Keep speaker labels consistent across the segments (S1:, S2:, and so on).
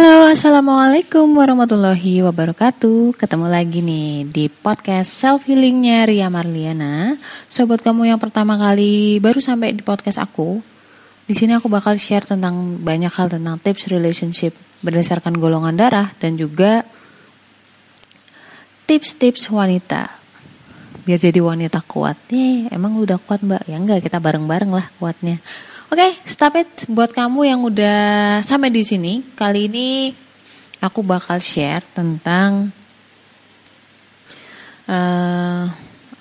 S1: Halo, assalamualaikum warahmatullahi wabarakatuh. Ketemu lagi nih di podcast self healingnya Ria Marliana. Sobat kamu yang pertama kali baru sampai di podcast aku, di sini aku bakal share tentang banyak hal tentang tips relationship berdasarkan golongan darah dan juga tips-tips wanita biar jadi wanita kuat. Eh, emang lu udah kuat mbak? Ya enggak, kita bareng-bareng lah kuatnya. Oke, okay, stop it. Buat kamu yang udah sampai di sini, kali ini aku bakal share tentang uh,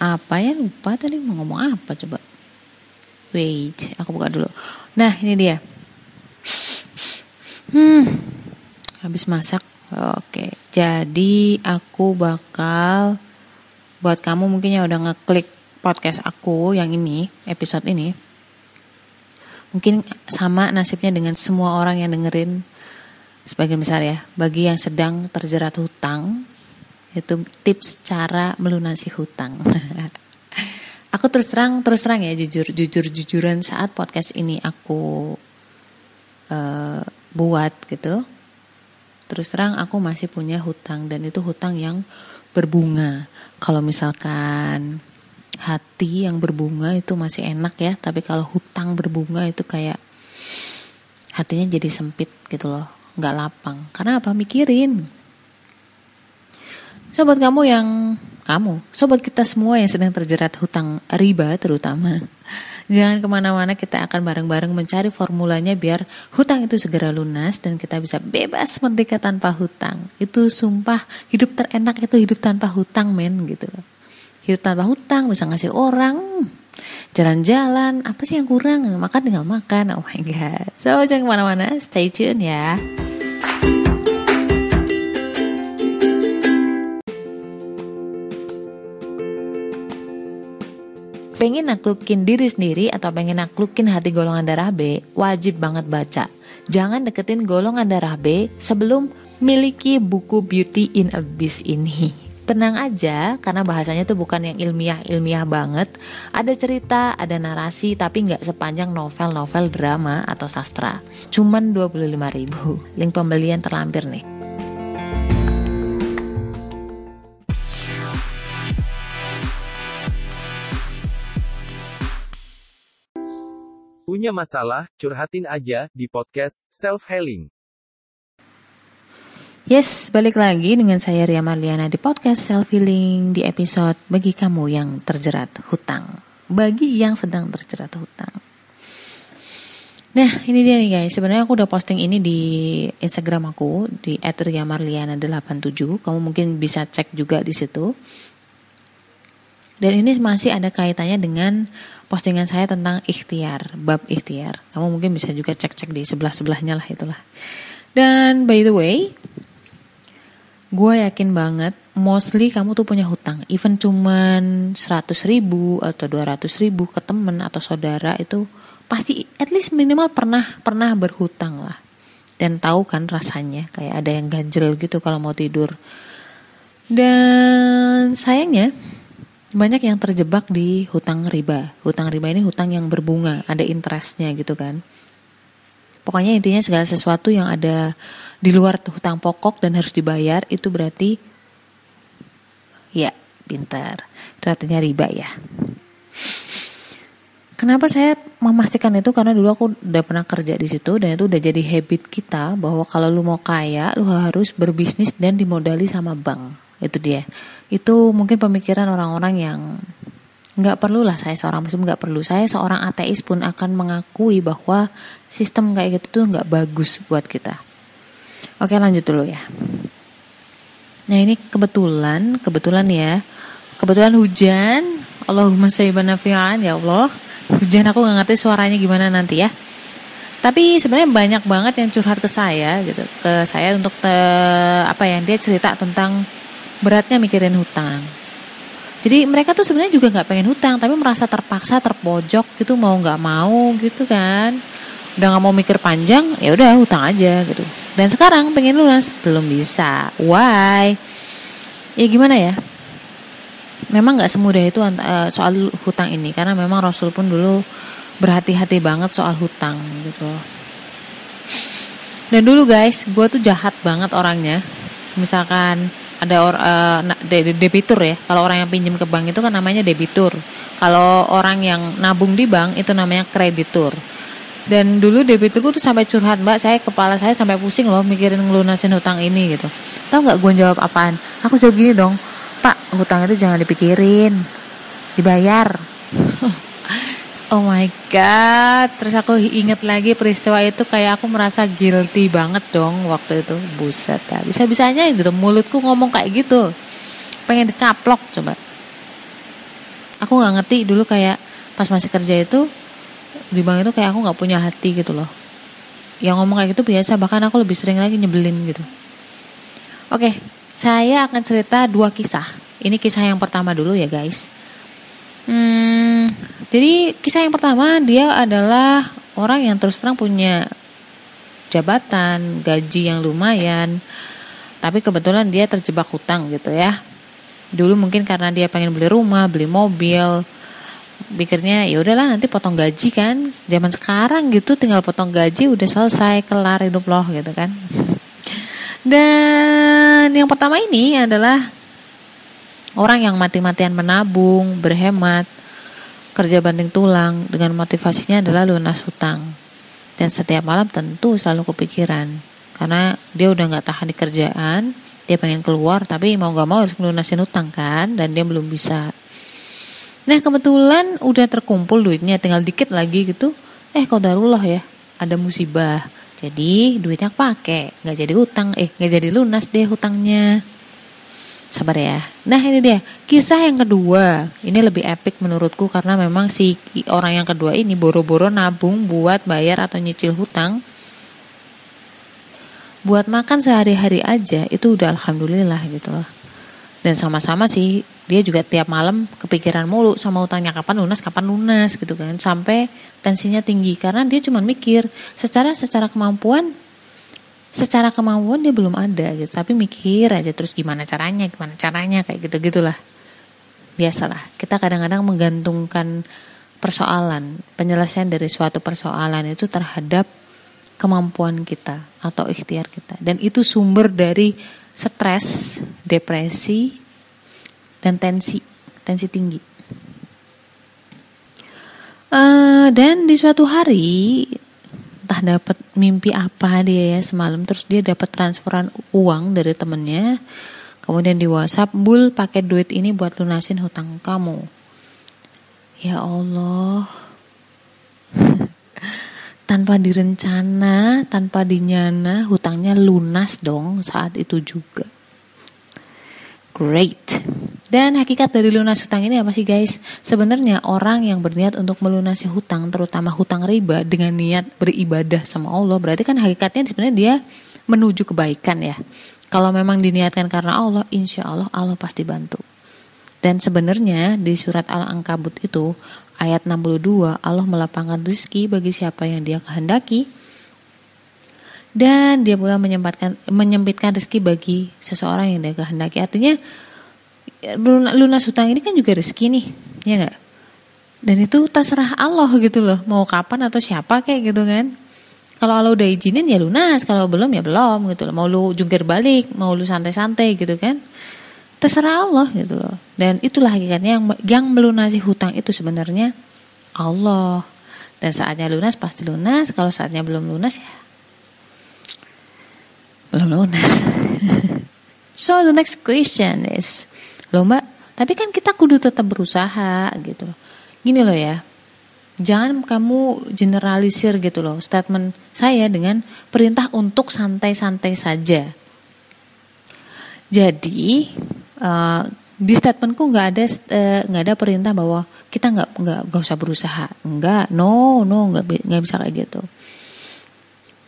S1: apa ya lupa tadi mau ngomong apa coba. Wait, aku buka dulu. Nah, ini dia. Hmm, habis masak. Oke, jadi aku bakal buat kamu mungkin yang udah ngeklik podcast aku yang ini, episode ini Mungkin sama nasibnya dengan semua orang yang dengerin sebagian besar ya. Bagi yang sedang terjerat hutang, itu tips cara melunasi hutang. aku terus terang terus terang ya jujur jujur jujuran saat podcast ini aku uh, buat gitu. Terus terang aku masih punya hutang dan itu hutang yang berbunga. Kalau misalkan hati yang berbunga itu masih enak ya tapi kalau hutang berbunga itu kayak hatinya jadi sempit gitu loh nggak lapang. Karena apa? Mikirin. Sobat kamu yang kamu sobat kita semua yang sedang terjerat hutang riba terutama Jangan ke mana-mana kita akan bareng-bareng mencari formulanya biar hutang itu segera lunas dan kita bisa bebas merdeka tanpa hutang. Itu sumpah hidup terenak itu hidup tanpa hutang men gitu hidup tanpa hutang bisa ngasih orang. Jalan-jalan apa sih yang kurang? Makan tinggal makan. Oh my god. So jangan ke mana-mana. Stay tune ya. Pengen naklukin diri sendiri atau pengen naklukin hati golongan darah B, wajib banget baca. Jangan deketin golongan darah B sebelum miliki buku Beauty in Abyss ini tenang aja karena bahasanya tuh bukan yang ilmiah-ilmiah banget. Ada cerita, ada narasi tapi nggak sepanjang novel-novel drama atau sastra. Cuman 25 ribu. Link pembelian terlampir nih.
S2: Punya masalah, curhatin aja di podcast Self Healing.
S1: Yes, balik lagi dengan saya Ria Marliana di podcast Self Healing di episode bagi kamu yang terjerat hutang. Bagi yang sedang terjerat hutang. Nah, ini dia nih guys. Sebenarnya aku udah posting ini di Instagram aku di @riamarliana87. Kamu mungkin bisa cek juga di situ. Dan ini masih ada kaitannya dengan postingan saya tentang ikhtiar, bab ikhtiar. Kamu mungkin bisa juga cek-cek di sebelah-sebelahnya lah itulah. Dan by the way, gue yakin banget mostly kamu tuh punya hutang. Even cuman 100 ribu atau 200 ribu ke temen atau saudara itu pasti at least minimal pernah pernah berhutang lah. Dan tahu kan rasanya kayak ada yang ganjel gitu kalau mau tidur. Dan sayangnya banyak yang terjebak di hutang riba. Hutang riba ini hutang yang berbunga ada interestnya gitu kan. Pokoknya intinya segala sesuatu yang ada di luar hutang pokok dan harus dibayar itu berarti ya pintar. Itu artinya riba ya. Kenapa saya memastikan itu? Karena dulu aku udah pernah kerja di situ dan itu udah jadi habit kita bahwa kalau lu mau kaya lu harus berbisnis dan dimodali sama bank. Itu dia. Itu mungkin pemikiran orang-orang yang nggak perlu lah saya seorang muslim nggak perlu. Saya seorang ateis pun akan mengakui bahwa sistem kayak gitu tuh nggak bagus buat kita Oke lanjut dulu ya. Nah ini kebetulan, kebetulan ya, kebetulan hujan. Allahumma sayyiban nafi'an ya Allah. Hujan aku nggak ngerti suaranya gimana nanti ya. Tapi sebenarnya banyak banget yang curhat ke saya gitu, ke saya untuk te, apa yang dia cerita tentang beratnya mikirin hutang. Jadi mereka tuh sebenarnya juga nggak pengen hutang, tapi merasa terpaksa, terpojok gitu, mau nggak mau gitu kan. Udah nggak mau mikir panjang, ya udah hutang aja gitu. Dan sekarang pengen lunas belum bisa. Why? Ya gimana ya? Memang nggak semudah itu uh, soal hutang ini karena memang Rasul pun dulu berhati-hati banget soal hutang gitu. Dan dulu guys, gue tuh jahat banget orangnya. Misalkan ada or, uh, de debitur ya. Kalau orang yang pinjam ke bank itu kan namanya debitur. Kalau orang yang nabung di bank itu namanya kreditur. Dan dulu debiturku tuh sampai curhat mbak, saya kepala saya sampai pusing loh mikirin ngelunasin hutang ini gitu. Tahu nggak gue jawab apaan? Aku jawab gini dong, Pak hutang itu jangan dipikirin, dibayar. Oh my god, terus aku inget lagi peristiwa itu kayak aku merasa guilty banget dong waktu itu. Buset ya, bisa-bisanya gitu mulutku ngomong kayak gitu. Pengen dikaplok coba. Aku nggak ngerti dulu kayak pas masih kerja itu di bank itu kayak aku nggak punya hati gitu loh. Yang ngomong kayak gitu biasa, bahkan aku lebih sering lagi nyebelin gitu. Oke, saya akan cerita dua kisah. Ini kisah yang pertama dulu ya guys. Hmm, jadi kisah yang pertama dia adalah orang yang terus terang punya jabatan, gaji yang lumayan, tapi kebetulan dia terjebak hutang gitu ya. Dulu mungkin karena dia pengen beli rumah, beli mobil, pikirnya ya udahlah nanti potong gaji kan. Zaman sekarang gitu tinggal potong gaji udah selesai kelar hidup loh gitu kan. Dan yang pertama ini adalah orang yang mati-matian menabung, berhemat, kerja banting tulang dengan motivasinya adalah lunas hutang. Dan setiap malam tentu selalu kepikiran karena dia udah nggak tahan di kerjaan, dia pengen keluar tapi mau nggak mau harus melunasin hutang kan dan dia belum bisa. Nah kebetulan udah terkumpul duitnya tinggal dikit lagi gitu. Eh kok darulah ya ada musibah. Jadi duitnya pakai nggak jadi hutang eh nggak jadi lunas deh hutangnya. Sabar ya. Nah ini dia kisah yang kedua. Ini lebih epic menurutku karena memang si orang yang kedua ini boro-boro nabung buat bayar atau nyicil hutang. Buat makan sehari-hari aja itu udah alhamdulillah gitu loh. Dan sama-sama sih dia juga tiap malam kepikiran mulu sama hutangnya kapan lunas kapan lunas gitu kan. Sampai tensinya tinggi karena dia cuma mikir secara secara kemampuan secara kemampuan dia belum ada gitu. Tapi mikir aja terus gimana caranya gimana caranya kayak gitu gitulah. Biasalah kita kadang-kadang menggantungkan persoalan penyelesaian dari suatu persoalan itu terhadap kemampuan kita atau ikhtiar kita. Dan itu sumber dari stres depresi dan tensi tensi tinggi. Uh, dan di suatu hari entah dapat mimpi apa dia ya semalam terus dia dapat transferan uang dari temennya. Kemudian di WhatsApp bul pakai duit ini buat lunasin hutang kamu. Ya Allah. Tanpa direncana tanpa dinyana hutangnya lunas dong saat itu juga. Great dan hakikat dari lunas hutang ini apa sih guys? Sebenarnya orang yang berniat untuk melunasi hutang, terutama hutang riba dengan niat beribadah sama Allah, berarti kan hakikatnya sebenarnya dia menuju kebaikan ya. Kalau memang diniatkan karena Allah, insya Allah Allah pasti bantu. Dan sebenarnya di surat Al-Ankabut itu ayat 62 Allah melapangkan rezeki bagi siapa yang dia kehendaki dan dia pula menyempitkan rezeki bagi seseorang yang dia kehendaki. Artinya lunas hutang ini kan juga rezeki nih, ya nggak? Dan itu terserah Allah gitu loh, mau kapan atau siapa kayak gitu kan. Kalau Allah udah izinin ya lunas, kalau belum ya belum gitu loh. Mau lu jungkir balik, mau lu santai-santai gitu kan. Terserah Allah gitu loh. Dan itulah hakikatnya yang yang melunasi hutang itu sebenarnya Allah. Dan saatnya lunas pasti lunas, kalau saatnya belum lunas ya belum lunas. so the next question is Loh mbak, tapi kan kita kudu tetap berusaha gitu. Gini loh ya, jangan kamu generalisir gitu loh statement saya dengan perintah untuk santai-santai saja. Jadi uh, di statementku nggak ada eh, nggak uh, ada perintah bahwa kita nggak nggak nggak usah berusaha, nggak, no no nggak nggak bisa kayak gitu.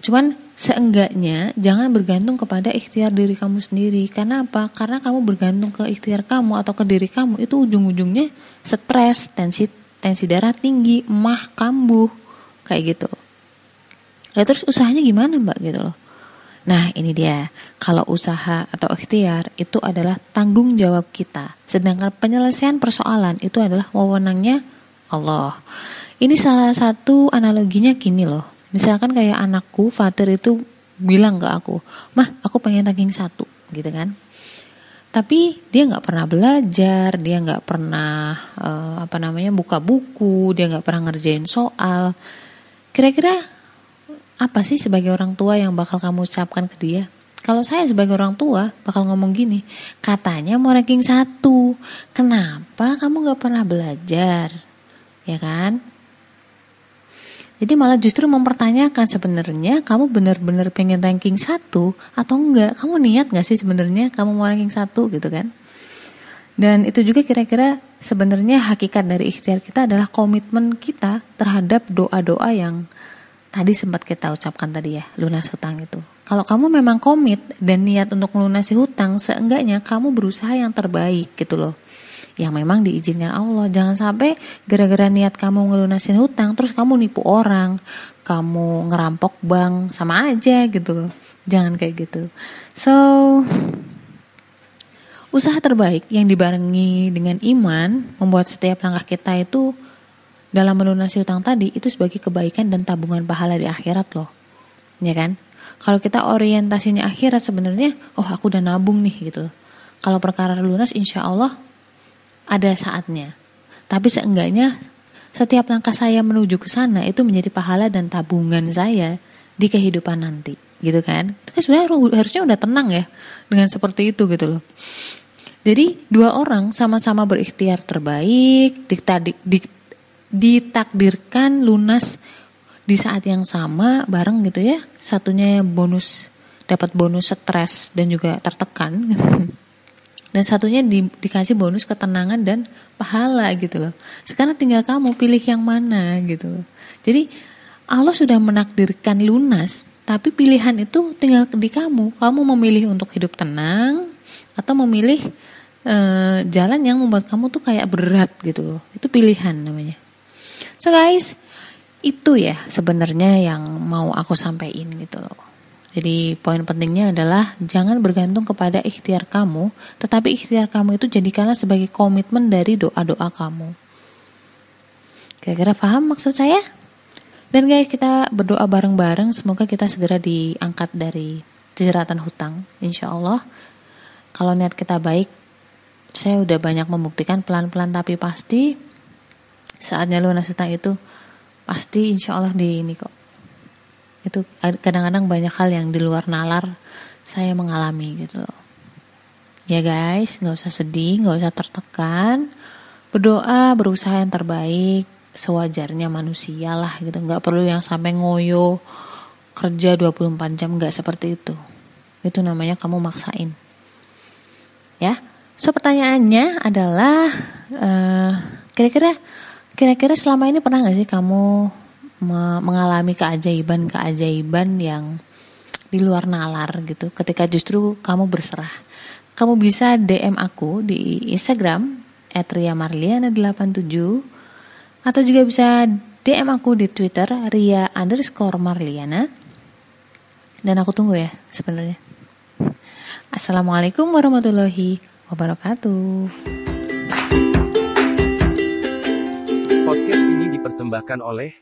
S1: Cuman seenggaknya jangan bergantung kepada ikhtiar diri kamu sendiri. Karena apa? Karena kamu bergantung ke ikhtiar kamu atau ke diri kamu itu ujung-ujungnya stres, tensi tensi darah tinggi, mah kambuh kayak gitu. Ya terus usahanya gimana mbak gitu loh? Nah ini dia, kalau usaha atau ikhtiar itu adalah tanggung jawab kita. Sedangkan penyelesaian persoalan itu adalah wewenangnya Allah. Ini salah satu analoginya gini loh. Misalkan kayak anakku, Fatir itu bilang ke aku, mah aku pengen ranking satu gitu kan. Tapi dia nggak pernah belajar, dia nggak pernah uh, apa namanya buka buku, dia nggak pernah ngerjain soal. Kira-kira apa sih sebagai orang tua yang bakal kamu ucapkan ke dia? Kalau saya sebagai orang tua bakal ngomong gini, katanya mau ranking satu, kenapa kamu gak pernah belajar? Ya kan? Jadi malah justru mempertanyakan sebenarnya kamu benar-benar pengen ranking satu atau enggak? Kamu niat gak sih sebenarnya kamu mau ranking satu gitu kan? Dan itu juga kira-kira sebenarnya hakikat dari ikhtiar kita adalah komitmen kita terhadap doa-doa yang tadi sempat kita ucapkan tadi ya, lunas hutang itu. Kalau kamu memang komit dan niat untuk melunasi hutang, seenggaknya kamu berusaha yang terbaik gitu loh. Yang memang diizinkan Allah. Jangan sampai gara-gara niat kamu ngelunasin hutang, terus kamu nipu orang, kamu ngerampok bank, sama aja gitu. Jangan kayak gitu. So, usaha terbaik yang dibarengi dengan iman membuat setiap langkah kita itu dalam melunasi hutang tadi itu sebagai kebaikan dan tabungan pahala di akhirat loh. Ya kan? Kalau kita orientasinya akhirat sebenarnya, oh aku udah nabung nih gitu. Kalau perkara lunas insya Allah ada saatnya. Tapi seenggaknya setiap langkah saya menuju ke sana itu menjadi pahala dan tabungan saya di kehidupan nanti gitu kan itu kan sebenarnya harusnya udah tenang ya dengan seperti itu gitu loh jadi dua orang sama-sama berikhtiar terbaik ditakdirkan lunas di saat yang sama bareng gitu ya satunya bonus dapat bonus stres dan juga tertekan gitu. dan satunya di, dikasih bonus ketenangan dan pahala gitu loh. Sekarang tinggal kamu pilih yang mana gitu loh. Jadi Allah sudah menakdirkan lunas tapi pilihan itu tinggal di kamu. Kamu memilih untuk hidup tenang atau memilih uh, jalan yang membuat kamu tuh kayak berat gitu loh. Itu pilihan namanya. So guys itu ya sebenarnya yang mau aku sampaikan gitu loh. Jadi poin pentingnya adalah jangan bergantung kepada ikhtiar kamu, tetapi ikhtiar kamu itu jadikanlah sebagai komitmen dari doa-doa kamu. Kira-kira paham maksud saya? Dan guys kita berdoa bareng-bareng semoga kita segera diangkat dari jeratan hutang insya Allah. Kalau niat kita baik, saya udah banyak membuktikan pelan-pelan tapi pasti saatnya lunas hutang itu pasti insya Allah di ini kok itu kadang-kadang banyak hal yang di luar nalar saya mengalami gitu loh. Ya guys nggak usah sedih nggak usah tertekan. Berdoa berusaha yang terbaik sewajarnya manusia lah gitu. Nggak perlu yang sampai ngoyo kerja 24 jam nggak seperti itu. Itu namanya kamu maksain. Ya so pertanyaannya adalah uh, kira-kira Kira-kira selama ini pernah gak sih kamu mengalami keajaiban-keajaiban yang di luar nalar gitu ketika justru kamu berserah. Kamu bisa DM aku di Instagram @riamarliana87 atau juga bisa DM aku di Twitter ria underscore marliana dan aku tunggu ya sebenarnya. Assalamualaikum warahmatullahi wabarakatuh.
S2: Podcast ini dipersembahkan oleh